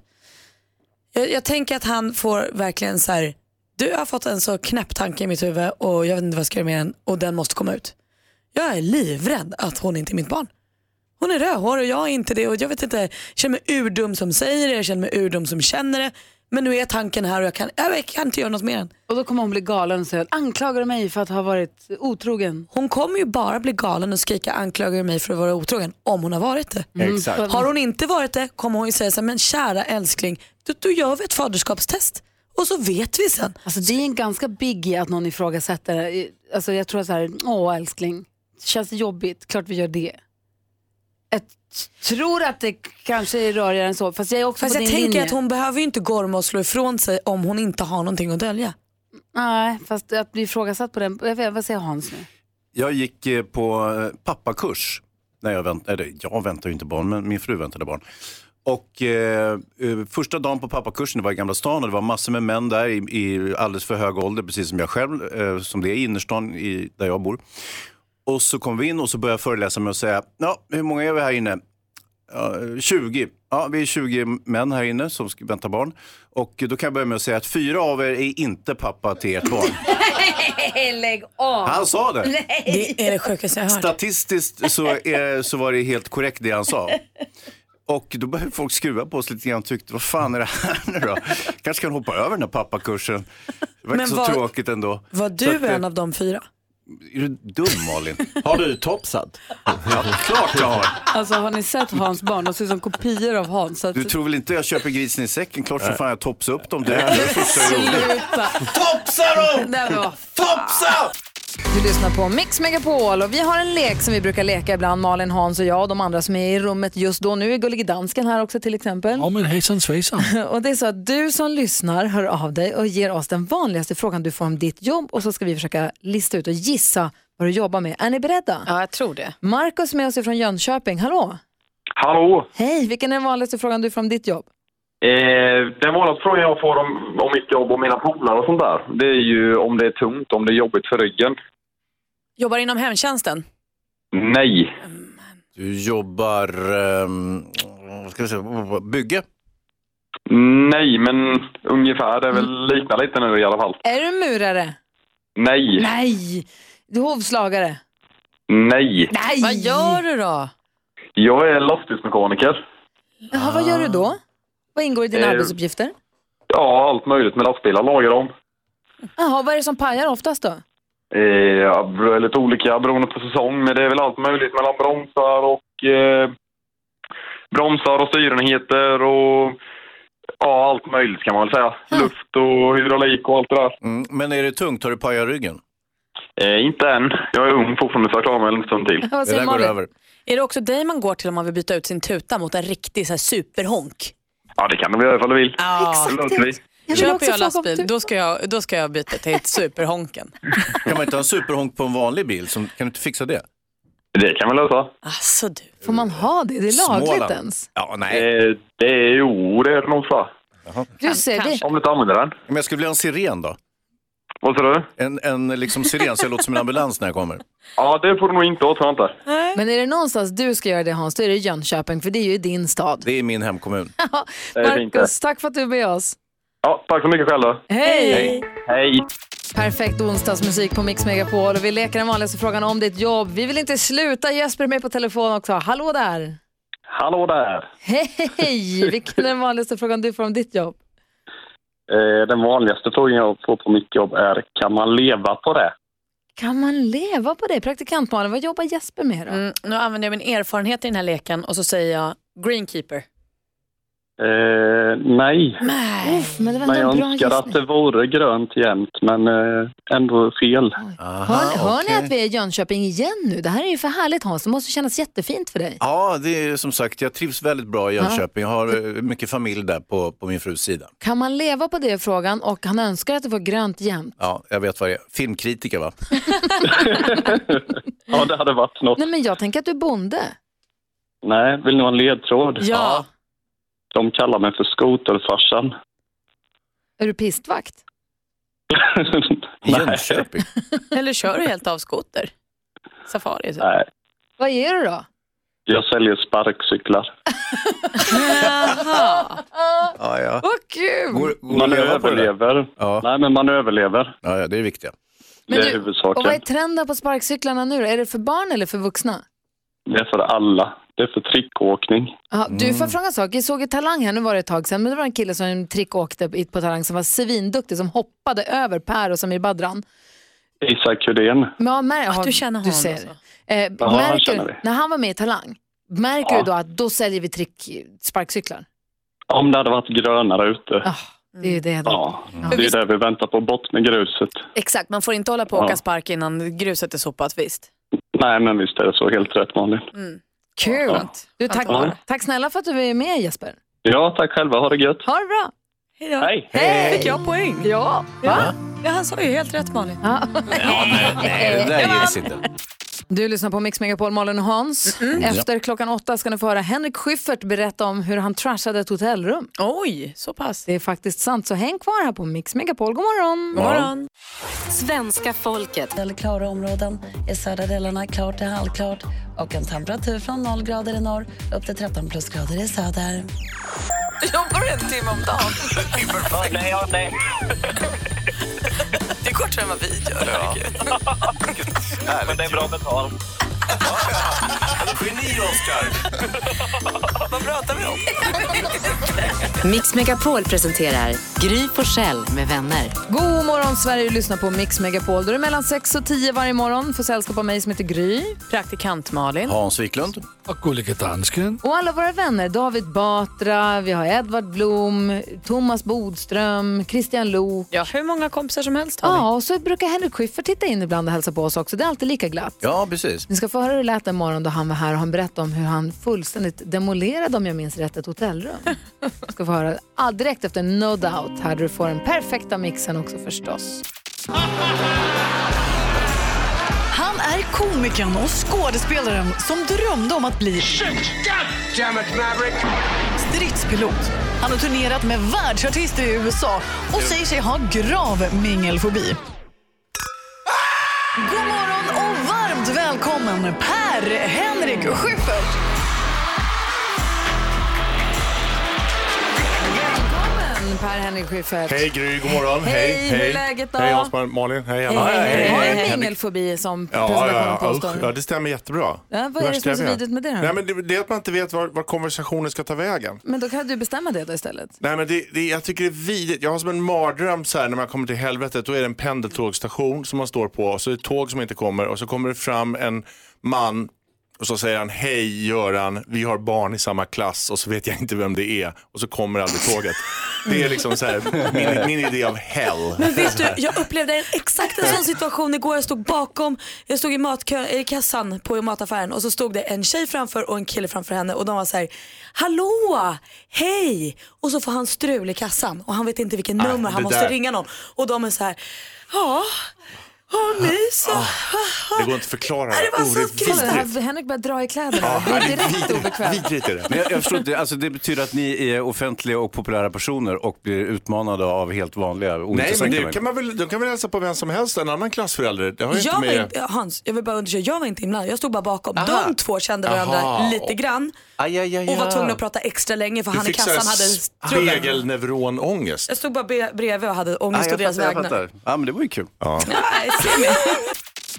Jag, jag tänker att han får verkligen så här, du har fått en så knäpp tanke i mitt huvud och jag vet inte vad jag ska göra med den och den måste komma ut. Jag är livrädd att hon inte är mitt barn. Hon är rödhårig och jag är inte det och jag vet inte, jag känner mig urdum som säger det, jag känner mig urdum som känner det. Men nu är tanken här och jag kan, jag kan inte göra något mer än. Och då kommer hon bli galen och säga, anklagar du mig för att ha varit otrogen? Hon kommer ju bara bli galen och skrika anklagar du mig för att vara otrogen om hon har varit det. Mm, Exakt. Har hon inte varit det kommer hon ju säga så här, men kära älskling, då, då gör vi ett faderskapstest och så vet vi sen. Alltså det är en ganska biggie att någon ifrågasätter. Alltså jag tror så här, åh älskling, känns det jobbigt? Klart vi gör det. Jag tror att det kanske är rörigare än så, fast jag är också Fast på jag din tänker linje. att hon behöver ju inte gorma och slå ifrån sig om hon inte har någonting att dölja. Nej, fast att bli ifrågasatt på den, jag vet, vad säger Hans nu? Jag gick eh, på eh, pappakurs. När jag, vänt, eller, jag väntar ju inte barn, men min fru väntade barn. Och eh, eh, första dagen på pappakursen, det var i Gamla stan och det var massor med män där i, i alldeles för hög ålder, precis som jag själv, eh, som det är i innerstan i, där jag bor. Och så kom vi in och så började jag föreläsa med att säga, ja, hur många är vi här inne? Ja, 20. Ja, vi är 20 män här inne som ska vänta barn. Och då kan jag börja med att säga att fyra av er är inte pappa till ert barn. Lägg av! Han sa det. Nej. Det är det sjukaste jag har hört. Statistiskt så, är, så var det helt korrekt det han sa. Och då började folk skruva på sig lite grann och tyckte, vad fan är det här nu då? Kanske kan hoppa över den här pappakursen. Det inte så var- tråkigt ändå. Var du att, en av de fyra? Är du dum Malin? *laughs* Har du topsat? Ja, klart jag har. Alltså har ni sett Hans barn? De ser ut som kopior av Hans. Så att... Du tror väl inte jag köper grisen i säcken? Klart som fan jag topsar upp dem. Det är det första jag gjorde. Sluta! Topsa dem! Nej, men vad Topsa! Du lyssnar på Mix Megapol och vi har en lek som vi brukar leka ibland, Malin, Hans och jag och de andra som är i rummet just då. Nu är Gullige Dansken här också till exempel. Ja men hejsan svejsan. *laughs* Och det är så att du som lyssnar hör av dig och ger oss den vanligaste frågan du får om ditt jobb och så ska vi försöka lista ut och gissa vad du jobbar med. Är ni beredda? Ja, jag tror det. Markus med oss från Jönköping, hallå! Hallå! Hej, vilken är den vanligaste frågan du får om ditt jobb? Eh, den vanligaste frågan jag får om, om mitt jobb och mina polare och sånt där, det är ju om det är tungt, om det är jobbigt för ryggen. Jobbar inom hemtjänsten? Nej. Du jobbar, um, vad ska vi säga, bygge? Nej, men ungefär. Det är Mm. väl liknar lite nu i alla fall. Är du murare? Nej. Nej! Du är hovslagare. Nej. Nej! Vad gör du då? Jag är lastbilsmekaniker. Jaha, vad gör du då? Vad ingår i dina Eh, arbetsuppgifter? Ja, allt möjligt med lastbilar. Lagar dem. Jaha, vad är det som pajar oftast då? Eh, ja, lite olika beroende på säsong, men det är väl allt möjligt mellan bromsar och eh, bromsar och styrenheter och ja, allt möjligt kan man väl säga. Luft och hydraulik och allt det där. Mm, men är det tungt? Har du pajat ryggen? Eh, inte än. Jag är ung fortfarande så jag klarar mig en stund till. *laughs* Vad säger Malin? Är det också dig man går till om man vill byta ut sin tuta mot en riktig så här, superhonk? Ja, det kan de göra ifall du vill. Ja, det låter vi. Köper jag lastbil, då ska jag, då ska jag byta till ett superhonken. *laughs* Kan man inte ha en superhonk på en vanlig bil? Som, kan du inte fixa det? Det kan vi lösa. Alltså du. Får man ha det? Det är lagligt Småland. ens. Ja, nej. Eh, det är, jo, det är det nog så. Du ser, det, Om du inte använder den. Men jag skulle vilja ha en siren då? Vad sa du? En, en liksom siren så jag låter som en ambulans när jag kommer. Ja, det får du nog inte ha, tror jag inte. men är det någonstans du ska göra det Hans, då är det Jönköping, för det är ju din stad. Det är min hemkommun. *laughs* Det är fint det. Marcus, tack för att du är med oss. Ja, tack så mycket själv då. Hej! Hej! Perfekt onsdagsmusik på Mix Megapol och vi leker den vanligaste frågan om ditt jobb. Vi vill inte sluta, Jesper är med på telefon också. Hallå där! Hallå där! Hej! Vilken är den vanligaste frågan du får om ditt jobb? Eh, den vanligaste frågan jag får på mitt jobb är, kan man leva på det? Kan man leva på det? Praktikant Malin, vad jobbar Jesper med då? Mm, nu använder jag min erfarenhet i den här leken och så säger jag greenkeeper. Eh, nej. Uff, men det var Men jag bra önskar att gissning. det vore grönt jämt, men eh, ändå fel. Hör, hör ni att vi är i Jönköping igen nu? Det här är ju för härligt Hans, det måste kännas jättefint för dig. Ja, det är som sagt, jag trivs väldigt bra i Jönköping. Jag har eh, mycket familj där på, på min frus sida. Kan man leva på det frågan och han önskar att det var grönt jämt. Ja, jag vet vad det är. Filmkritiker va? *laughs* Ja, det hade varit något. Nej men jag tänker att du är bonde. Nej, vill ni ha en ledtråd? Ja. De kallar mig för skoterfarsan. Är du pistvakt? *laughs* Jönköping? *laughs* Eller kör du helt av skoter? Safari? Så. Nej, Vad är du då? jag säljer sparkcyklar. Jaha. *laughs* Ja, ja. Vad kul! Går, går Man överlever. Ja. Nej, men man överlever. Ja, ja, det är viktigt. Det är du, huvudsaken. Och vad är trenden på sparkcyklarna nu då? Är det för barn eller för vuxna? Det är för alla. Det är för trickåkning. Ja, du, Mm. får jag fråga en sak? Jag såg ett Talang här, nu var det ett tag sedan, men det var en kille som trickåkte i- på Talang som var svinduktig, som hoppade över Per och Samir Badran. Isak Rydén. Men, ja, mär, ja, du känner du honom ser. alltså. Eh, han känner märker, vi. när han var med i Talang, märker Ja. du då att då säljer vi trick sparkcyklar? Om det hade varit grönare ute. Ah, det är ju det. Då. Ja, det är det vi väntar på. Bort med gruset. Exakt, man får inte hålla på och åka Ja. spark innan gruset är sopat, visst? Nej, men visst är det så. Helt rätt, Malin. Kul! Ja. Du, tack, Ja. tack snälla för att du är med Jesper. Ja, tack själva. Ha det gött. Ha det bra! Hej då. Hej! Hej! Fick jag poäng? Ja. Va? Ja, han sa ju helt rätt Malin. Ja. Nej, det där *laughs* ges inte. Du lyssnar på Mix Megapol, Malin och Hans. Efter klockan åtta ska ni få höra Henrik Schyffert berätta om hur han trashade ett hotellrum. Oj, så pass. Det är faktiskt sant, så häng kvar här på Mix Megapol. God morgon! God morgon. Svenska folket. Eller klara områden. I södra delarna klart till halvklart och en temperatur från 0 grader i norr upp till 13 plusgrader i söder. Jobbar du en timme om dagen? Nej, ja, nej. Det är kortare än vad vi gör. herregud. *laughs* Men det är bra betalt. Geni, Oscar! *laughs* Vad pratar vi om? *laughs* Mix Megapol presenterar Gry Forssell med vänner. God morgon Sverige, du lyssnar på Mix Megapol. Då är det mellan 6 och 10 varje morgon. Får sällskap av mig som heter Gry. Praktikant Malin. Hans Wiklund. Och Gullige Dansken. Och alla våra vänner, David Batra, vi har Edvard Blom, Thomas Bodström, Christian Lok. Ja, hur många kompisar som helst har vi. Ja, och så brukar Henrik Schyffert titta in ibland och hälsa på oss också. Det är alltid lika glatt. Ja, precis. Ni ska få höra hur det lät en morgon då han var här och han berättade om hur han fullständigt demolerade, om jag minns rätt, ett hotellrum. *laughs* ska få höra ah, direkt efter No Doubt här du får den perfekta mixen också förstås. Han är komikern och skådespelaren som drömde om att bli stridspilot. Han har turnerat med världsartister i USA och säger sig ha grav mingelfobi. God morgon och varmt välkommen Per-Henrik Schyffert. Per Henrik Schyffert. Hej Gry, god morgon. Hej, hur är läget då? Hej Hans Malin, hej Anna. Har du mingelfobi som Ja, presentationen ja, påstår? ja, det stämmer jättebra. Ja, vad är det som är så vidrigt med det då? Nej, men det, det är att man inte vet var, var konversationen ska ta vägen. Men då kan du bestämma det då istället. Nej, men det, det, jag tycker det är vidrigt. Jag har som en mardröm så här när man kommer till helvetet. Då är det en pendeltågstation som man står på och så är det ett tåg som inte kommer och så kommer det fram en man och så säger han hej Göran, vi har barn i samma klass och så vet jag inte vem det är och så kommer aldrig tåget. Det är liksom så här, min, min idé av hell. Men vet du, jag upplevde en, exakt en sån situation igår. Jag stod bakom, jag stod i, matkö, i kassan på mataffären och så stod det en tjej framför och en kille framför henne och de var så här, hallå, hej! Och så får han strul i kassan och han vet inte vilken Ah, nummer, han det måste där- ringa någon. Och de är så här, ja, har ni så? Det går inte att förklara. Nej, det var Oh, så. Kolla, vidrigt. här, Henrik börjar dra i kläderna. Ja, det är direkt obekvämt. Vidrigt är det. Men jag, jag förstår inte, alltså det betyder att ni är offentliga och populära personer och blir utmanade av helt vanliga Nej, men det kan man väl, de kan väl hälsa på vem som helst, en annan klassförälder. Det har ju Jag inte var med... inte, Hans, jag vill bara undersöka, jag var inte inblandad. Jag stod bara bakom. Aha. De två kände varandra Aha. lite grann Aj, aj, aj, och var aj. tvungna att prata extra länge för Du han i kassan hade strullen. regelneuronångest. Jag stod bara bredvid och hade ångest å jag deras fattar, jag vägnar. Ja, men det var ju kul. Ja. Nej.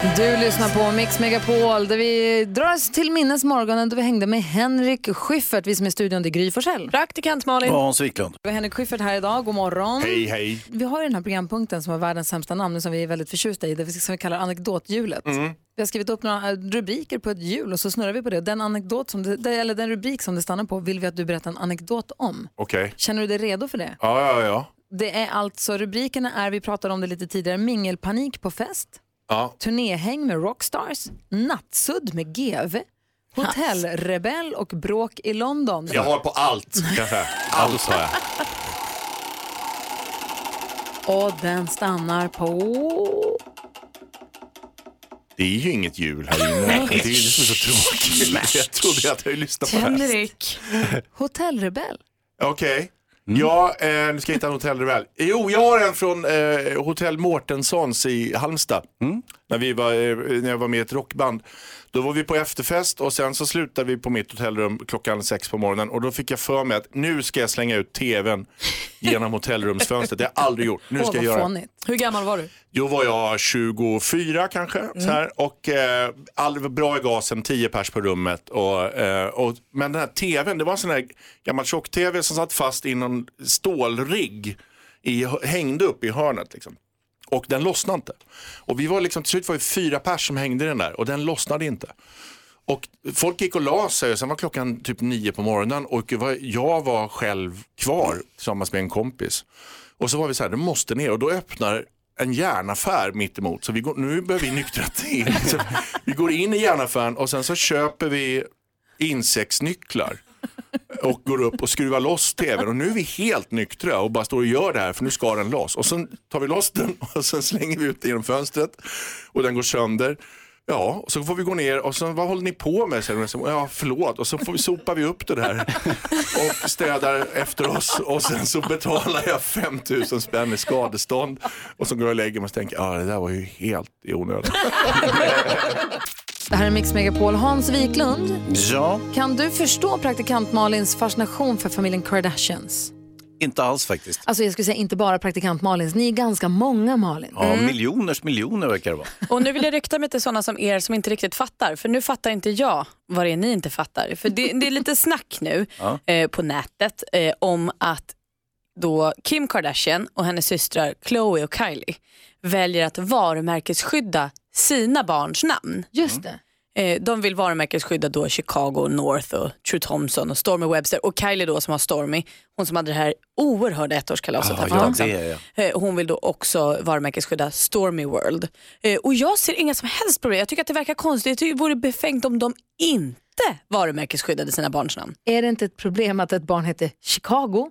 Du lyssnar på Mix Megapol där vi drar oss till minnes morgonen då vi hängde med Henrik Schyffert, vi som är i studion, det är Gry Forssell. Praktikant Malin. Och Hans Wiklund. Vi har Henrik Schyffert här idag, god morgon. Hej, hej. Vi har ju den här programpunkten som har världens sämsta namn som vi är väldigt förtjusta i, det som vi kallar anekdothjulet. Mm. Vi har skrivit upp några eh, rubriker på ett hjul och så snurrar vi på det. Den, anekdot som det, eller den rubrik som det stannar på vill vi att du berättar en anekdot om. Okej. Känner du dig redo för det? Ja, ja, ja. Det är alltså, rubrikerna är, vi pratade om det lite tidigare, mingelpanik på fest, ja. turnéhäng med rockstars, nattsudd med GV, hotellrebell och bråk i London. Jag har på allt, *laughs* kan jag. Allt har jag. Och den stannar på... Det är ju inget jul här inne. Det är ju det som är så tråkigt. Jag trodde att jag lyssnade på det. Henrik. Hotellrebell. Okej. Ja, eh, nu ska jag hitta en hotellrebell. Jo, jag har en från eh, Hotell Mårtenssons i Halmstad. När, vi var, eh, när jag var med i ett rockband. Då var vi på efterfest och sen så slutade vi på mitt hotellrum klockan sex på morgonen och då fick jag för mig att nu ska jag slänga ut tvn genom hotellrumsfönstret. Det har jag aldrig gjort. Nu ska jag göra det. Hur gammal var du? Då var jag 24 kanske. Så här, och eh, all, bra i gasen, 10 pers på rummet. Och, eh, och, men den här tvn, det var en sån här gammal tjock-tv som satt fast i någon stålrigg. I, hängde upp i hörnet. Liksom. Och den lossnade inte. Och vi var liksom, till slut var det fyra pers som hängde i den där och den lossnade inte. Och folk gick och la sig och sen var klockan typ nio på morgonen och jag var själv kvar tillsammans med en kompis. Och så var vi så här, det måste ner och då öppnar en järnaffär mitt emot. Så vi går, nu börjar vi nyktra till. *laughs* Så vi går in i järnaffären och sen så köper vi insektsnycklar och går upp och skruvar loss tvn och nu är vi helt nyktra och bara står och gör det här för nu ska den loss. Och sen tar vi loss den *laughs* och sen slänger vi ut den genom fönstret och den går sönder. Ja, och så får vi gå ner och så vad håller ni på med? Säger de. Så, Ja, förlåt. Och så får vi, sopar vi upp det där *laughs* och städar efter oss och sen så betalar jag 5000 spänn i skadestånd och så går jag och lägger mig och tänker, ja det där var ju helt i onödan. *laughs* Det här är Mix Megapol. Hans Wiklund, Ja, kan du förstå praktikant Malins fascination för familjen Kardashians? inte alls faktiskt. Alltså jag skulle säga inte bara praktikant Malins, ni är ganska många Malin. Ja, miljoners miljoner verkar det vara. *laughs* Och nu vill jag rykta mig till sådana som er som inte riktigt fattar. För nu fattar inte jag vad det är ni inte fattar. För det, det är lite snack nu Ja. eh, på nätet eh, om att då Kim Kardashian och hennes systrar Khloe och Kylie väljer att varumärkesskydda sina barns namn. Just det. Eh, de vill varumärkesskydda då Chicago, North och True Thompson och Stormy Webster och Kylie då som har Stormy, hon som hade det här oerhörda ettårskalaset här för ett ja, det jag. Eh, Hon vill då också varumärkesskydda Stormy World. Eh, Och jag ser inga som helst problem. Jag tycker att det verkar konstigt. Jag tycker det vore befängt om de inte varumärkesskyddade sina barns namn. Är det inte ett problem att ett barn heter Chicago?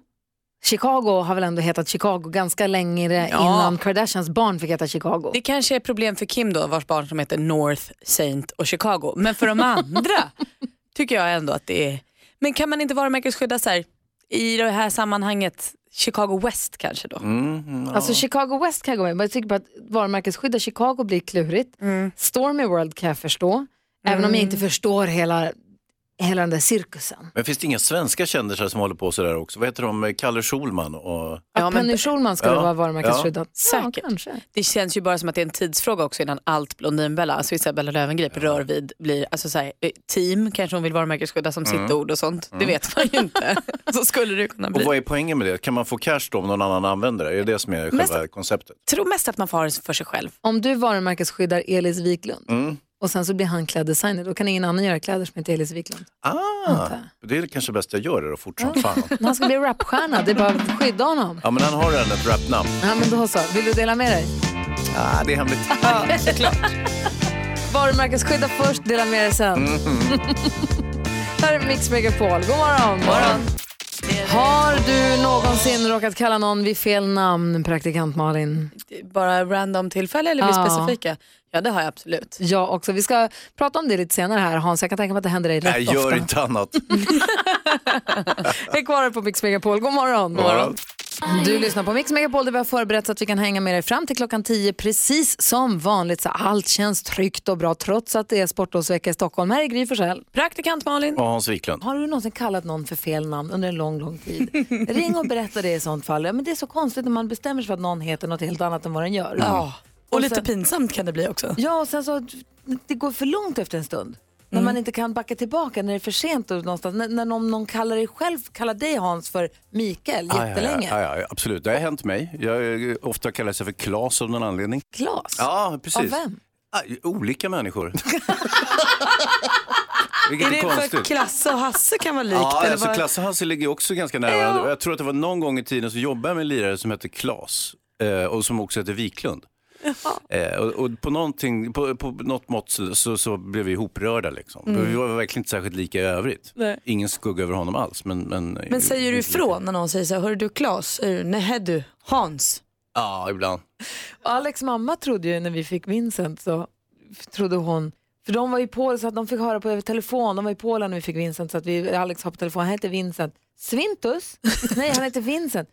Chicago har väl ändå hetat Chicago ganska länge Ja. innan Kardashians barn fick heta Chicago. Det kanske är problem för Kim då, vars barn som heter North, Saint och Chicago. Men för de andra *laughs* tycker jag ändå att det är... Men kan man inte varumärkesskydda så här, i det här sammanhanget Chicago West kanske då? Alltså Chicago West kan jag gå med, men jag tycker bara att varumärkesskydda Chicago blir klurigt. Mm. Stormy World kan jag förstå, även om jag inte förstår hela hela den där cirkusen. Men finns det inga svenska kändisar som håller på sådär också? Vad heter de? Kalle Schulman och... Ja, Penny Schulman skulle Ja. vara varumärkesskyddat. Ja, Säkert. kanske. Det känns ju bara som att det är en tidsfråga också innan allt Blondinbella, alltså Isabella Löwengrip, rör vid blir, alltså så här, eh, team kanske hon vill varumärkesskydda som Mm. sitt ord och sånt. Det Mm. vet man ju inte. *laughs* Så skulle det kunna bli. Och vad är poängen med det? Kan man få cash då om någon annan använder det? Är det det som är Mest- själva konceptet? tror mest att man får ha det för sig själv. Om du varumärkesskyddar Elis Wiklund Mm. Och sen så blir han kläddesigner, då kan ingen annan göra kläder som heter Elis Wiklund. Ah, det är kanske bäst jag gör det då fort som fan. Han ska bli rapstjärna, det är bara att skydda honom. Ja men han har redan ett rapnamn. Ja, men då så. Vill du dela med dig? Ah, det är hemligt. *laughs* Ja, såklart. Varumärkesskydda först, dela med dig sen. Mm. Här är Mix Megapol. God morgon. morgon. Har du någonsin råkat kalla någon vid fel namn, praktikant Malin? Bara random tillfälle eller vi Ja. specifika? Ja det har jag absolut. Jag också. Vi ska prata om det lite senare här Hans. Jag kan tänka mig att det händer dig rätt Nej, ofta. gör inte annat. *laughs* Häng kvar här på Mix Megapol. God morgon. God morgon. Du lyssnar på Mix Megapol där vi har förberett så att vi kan hänga med dig fram till klockan 10 precis som vanligt. Så allt känns tryggt och bra trots att det är sportlovsvecka i Stockholm. Här är Gry Forssell. Praktikant Malin. Och Hans Wiklund. Har du någonsin kallat någon för fel namn under en lång, lång tid? *laughs* Ring och berätta det i sånt fall. Ja, men det är så konstigt när man bestämmer sig för att någon heter något helt annat än vad den gör. Ja. Och, lite sen- pinsamt kan det bli också. Ja, och sen så det går för långt efter en stund. När man inte kan backa tillbaka, när det är för sent. Och någonstans. När, när någon, någon kallar dig själv, kallar dig Hans för Mikael jättelänge. Ja, ja, ja, absolut, det har hänt mig. Jag eh, ofta kallar sig för Klas av någon anledning. Klas? Ja, precis. Av vem? Ah, olika människor. *laughs* Är Vilket det är för konstigt. Klasse och Hasse kan vara likt? Ja, eller alltså vad- Klasse och Hasse ligger också ganska nära varandra. Jag tror att det var någon gång i tiden så jobbade jag med en lirare som hette Klas eh, och som också heter Wiklund. Eh, och, och på, någonting, på, på något mått så, så, så blev vi ihoprörda. Liksom. Mm. Vi var verkligen inte särskilt lika i övrigt. Nej. Ingen skugga över honom alls. Men, men, Men säger du ifrån när någon säger så här, hör du Klas? Säger du, nej du, Hans. Ja, ibland. Och Alex mamma trodde ju när vi fick Vincent så trodde hon, för de var i Polen så att de fick höra på över telefon, de var i Polen när vi fick Vincent så att vi, Alex har på telefon, han heter Vincent. Svintus? *laughs* Nej, han heter Vincent.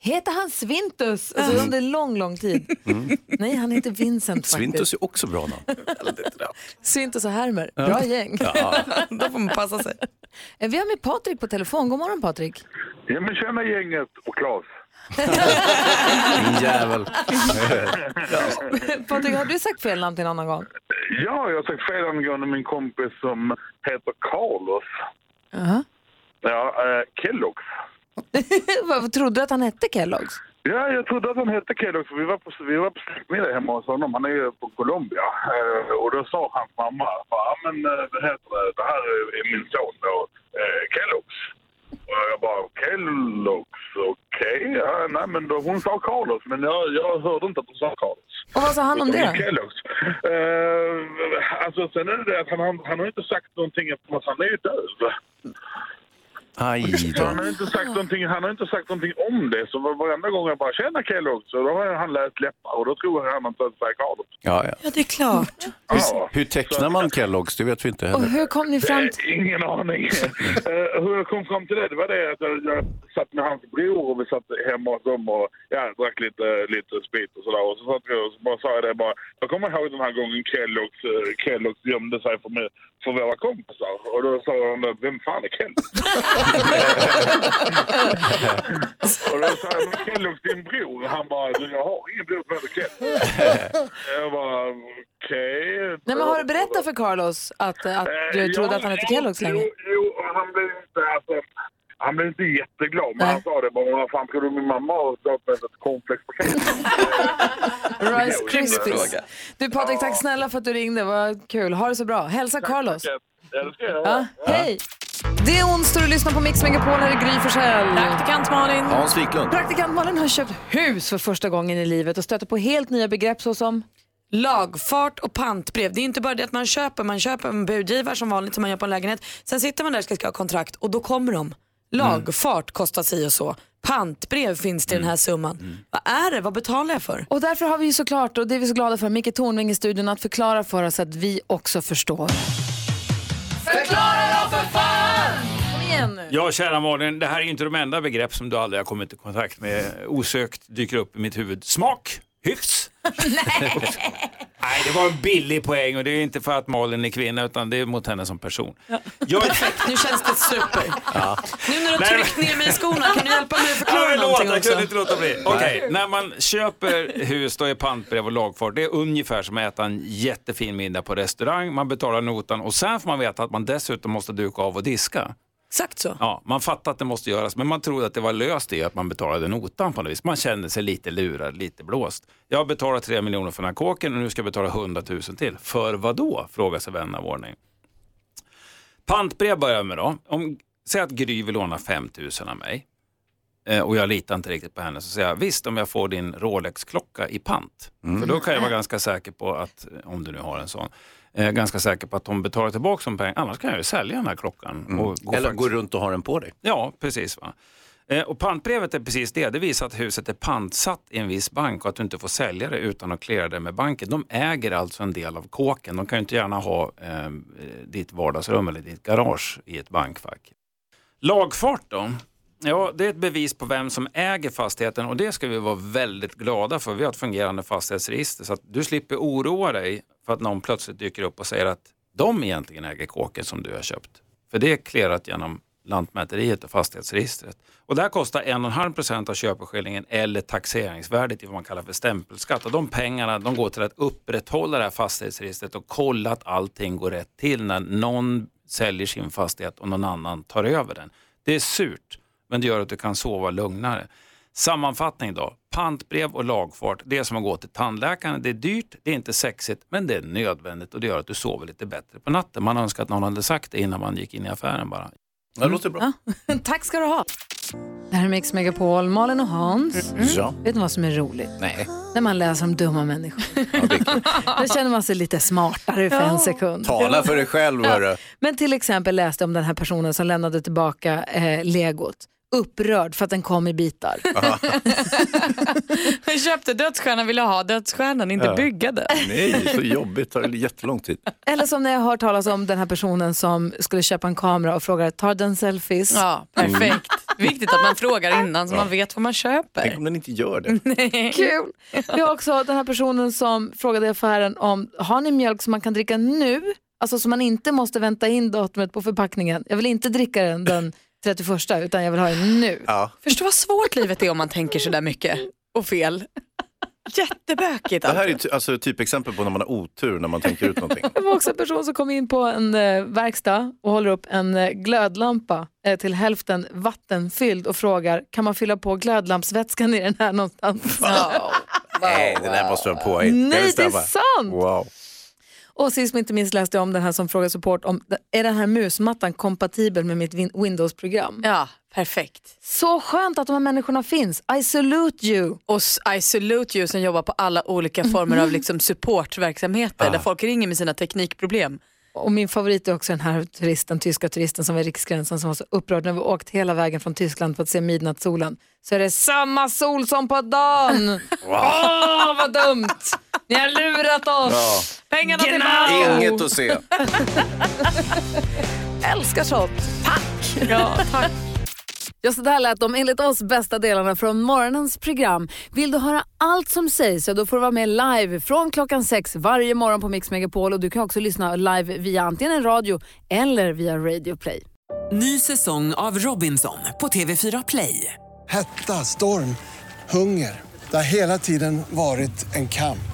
Heter han Svintus? Alltså under lång, lång tid. Nej, han heter Vincent faktiskt. Svintus är också bra namn. Svintus och Hermer, Ja. bra gäng. Ja. *laughs* Då får man passa sig. Eh, Vi har med Patrik på telefon. God morgon Patrik. Ja men tjena gänget och Claes. *laughs* Din jävel. Patrik, har du sagt fel namn till en annan gång? Ja, jag har sagt fel angående min kompis som heter Carlos. Jaha. Ja, eh, Kellogg's. *laughs* Vad Trodde du att han hette Kellogg's? Ja, jag trodde att han hette Kellogg's. för Vi var på, vi var på släktmiddag hemma hos honom. Han är ju från Colombia. Eh, och då sa hans mamma, ja men eh, vad heter det, det här är min son då, eh, Kellogg's. Och jag bara, Kellogg's, okej. Ja, nej men då, hon sa Carlos, men jag, jag hörde inte att hon sa Carlos. Och vad sa han om det? Kellogg's. Eh, alltså sen är det det att han, han, han har inte sagt någonting eftersom han är ju döv. Aj Han då. har inte sagt någonting, han har inte sagt någonting om det. Så var- varenda gång jag bara känner Kellogg's så då har han läst läppar och då tror jag han att säga Carlos. Ja, ja. Ja, det är klart. Ja. Hur tecknar man Kellogg's? Det vet vi inte Och heller. hur kom ni fram till... Eh, Ingen aning. *laughs* Eh, hur jag kom fram till det, det var det att jag, jag satt med hans bror och vi satt hemma hos dem och ja, drack lite, lite sprit och sådär. Och så satt vi och så bara sa jag det bara. Jag kommer ihåg den här gången Kellogg's, Kellogg's gömde sig för, mig, för våra kompisar. Och då sa han, vem fan är Kellogg's? *laughs* *laughs* och då sa jag, men Kellogg's din bror. Han bara, "Du, jag har ingen bror som heter Kellogg's. jag bara, okej. Nej, men har du berättat för Carlos att, att du Eh, trodde ja, att han hette ja, Kellogg's länge? Jo, jo och han blev inte, alltså, han blev inte jätteglad. Men han sa det bara, vad fan tror du min mamma har stått med ett cornflakespaket? *laughs* Rice Krispies. Du Patrik, tack snälla för att du ringde. Vad kul. Ha det så bra. Hälsa Carlos. Ja, det ska jag Ja, hej! Det är onsdag och du lyssnar på Mix Megapol. Här är Gry Forssell. Praktikant Malin. Hans Wiklund. Praktikant Malin har köpt hus för första gången i livet och stöter på helt nya begrepp såsom Lagfart och pantbrev. Det är inte bara det att man köper, man köper en budgivare som vanligt som man gör på en lägenhet. Sen sitter man där och ska skriva kontrakt och då kommer de. Lagfart kostar si och så. Pantbrev finns till den här summan. Vad är det? Vad betalar jag för? Och därför har vi ju såklart, och det är vi så glada för, Micke Tornving i studion att förklara för oss att vi också förstår. Ja, kära Malin, det här är inte de enda begrepp som du aldrig har kommit i kontakt med. Osökt dyker upp i mitt huvud. Smak, hyfs. *laughs* Nej, det var en billig poäng och det är inte för att Malin är kvinna utan det är mot henne som person. Jag, Perfekt, nu känns det super. ja. Nu när du har Nej, tryckt ner mig i skorna, kan du hjälpa mig att förklara Ja, någonting låt, jag också? kunde inte låta bli. Okej, när man köper hus då är pantbrev och lagfart, det är ungefär som att äta en jättefin middag på restaurang. Man betalar notan och sen får man veta att man dessutom måste duka av och diska. Exakt så. Ja, man fattar att det måste göras, men man trodde att det var löst i att man betalade notan på något vis. Man kände sig lite lurad, lite blåst. Jag har betalat 3 miljoner för den här kåken och nu ska jag betala 100 000 till. För vad då? frågar sig vän av ordning. Pantbrev börjar jag med då. Om, säg att Gry vill låna 5 000 av mig eh, och jag litar inte riktigt på henne så säger jag visst om jag får din Rolex-klocka i pant. För då kan jag vara ganska säker på att, om du nu har en sån, eh, ganska säker på att de betalar tillbaka de pengarna. Annars kan jag ju sälja den här klockan. Och gå Eller faktiskt- gå runt och ha den på dig. Ja, precis. Va? Eh, Och pantbrevet är precis det. Det visar att huset är pantsatt i en viss bank och att du inte får sälja det utan att klära det med banken. De äger alltså en del av kåken. De kan ju inte gärna ha eh, ditt vardagsrum eller ditt garage i ett bankfack. Lagfart då? Ja, det är ett bevis på vem som äger fastigheten och det ska vi vara väldigt glada för. Vi har ett fungerande fastighetsregister så att du slipper oroa dig för att någon plötsligt dyker upp och säger att de egentligen äger kåken som du har köpt. För det är klerat genom Lantmäteriet och fastighetsregistret. Och det här kostar 1,5 procent av köpeskillingen eller taxeringsvärdet i vad man kallar för stämpelskatt. Och de pengarna de går till att upprätthålla det här fastighetsregistret och kolla att allting går rätt till när någon säljer sin fastighet och någon annan tar över den. Det är surt, men det gör att du kan sova lugnare. Sammanfattning då. Pantbrev och lagfart, det är som att gå till tandläkaren. Det är dyrt, det är inte sexigt, men det är nödvändigt och det gör att du sover lite bättre på natten. Man önskar att någon hade sagt det innan man gick in i affären bara. Det låter bra. *laughs* Tack ska du ha. Det här är Mix Megapol, Malin och Hans. Ja. Vet ni vad som är roligt? Nej. När man läser om dumma människor. *laughs* Då känner man sig lite smartare för en sekund. Tala för dig själv hörru. Men till exempel läste jag om den här personen som lämnade tillbaka eh, legot. Upprörd för att den kom i bitar. *laughs* Jag köpte dödsstjärnan, ville ha dödsstjärnan, inte Ja. bygga den. Nej, så jobbigt. Det tar jättelång tid. Eller som när jag har hört talas om den här personen som skulle köpa en kamera och frågar tar den selfies? Ja, perfekt. Viktigt att man frågar innan så Ja. man vet vad man köper. Tänk om den inte gör det. Kul! Vi har också den här personen som frågade i affären om har ni mjölk som man kan dricka nu? Alltså så man inte måste vänta in datumet på förpackningen. Jag vill inte dricka den den 31 utan jag vill ha den nu. Ja. Förstå vad svårt livet är om man tänker sådär mycket och fel. Jättebökigt. Det här är ty- alltså, typexempel på när man har otur när man tänker ut någonting. *laughs* Det var också en person som kom in på en eh, verkstad och håller upp en eh, glödlampa eh, till hälften vattenfylld och frågar kan man fylla på glödlampsvätskan i den här någonstans? Nej, det där måste vara påhitt. Nej, det är stämma? sant! Wow. Och sist men inte minst läste jag om den här som frågar support om är den här musmattan kompatibel med mitt Win- Windows-program? Ja, perfekt. Så skönt att de här människorna finns. I salute you. Och I salute you som jobbar på alla olika former av *laughs* liksom supportverksamheter där folk ringer med sina teknikproblem. Och min favorit är också den här turisten, tyska turisten som var i Riksgränsen som var så upprörd när vi åkt hela vägen från Tyskland för att se midnattssolen. Så är det samma sol som på dagen. *laughs* Åh, vad dumt! Ni har lurat oss. Ja. Pengarna Genau. Inget att se. *laughs* Älskar sånt. Tack! Ja, tack. Ja, så där lät de enligt oss bästa delarna från morgonens program. Vill du höra allt som sägs så då får du vara med live från klockan sex varje morgon på Mix Megapol och du kan också lyssna live via antingen en radio eller via Radio Play. Ny säsong av Robinson på TV4 Play. Hetta, storm, hunger. Det har hela tiden varit en kamp.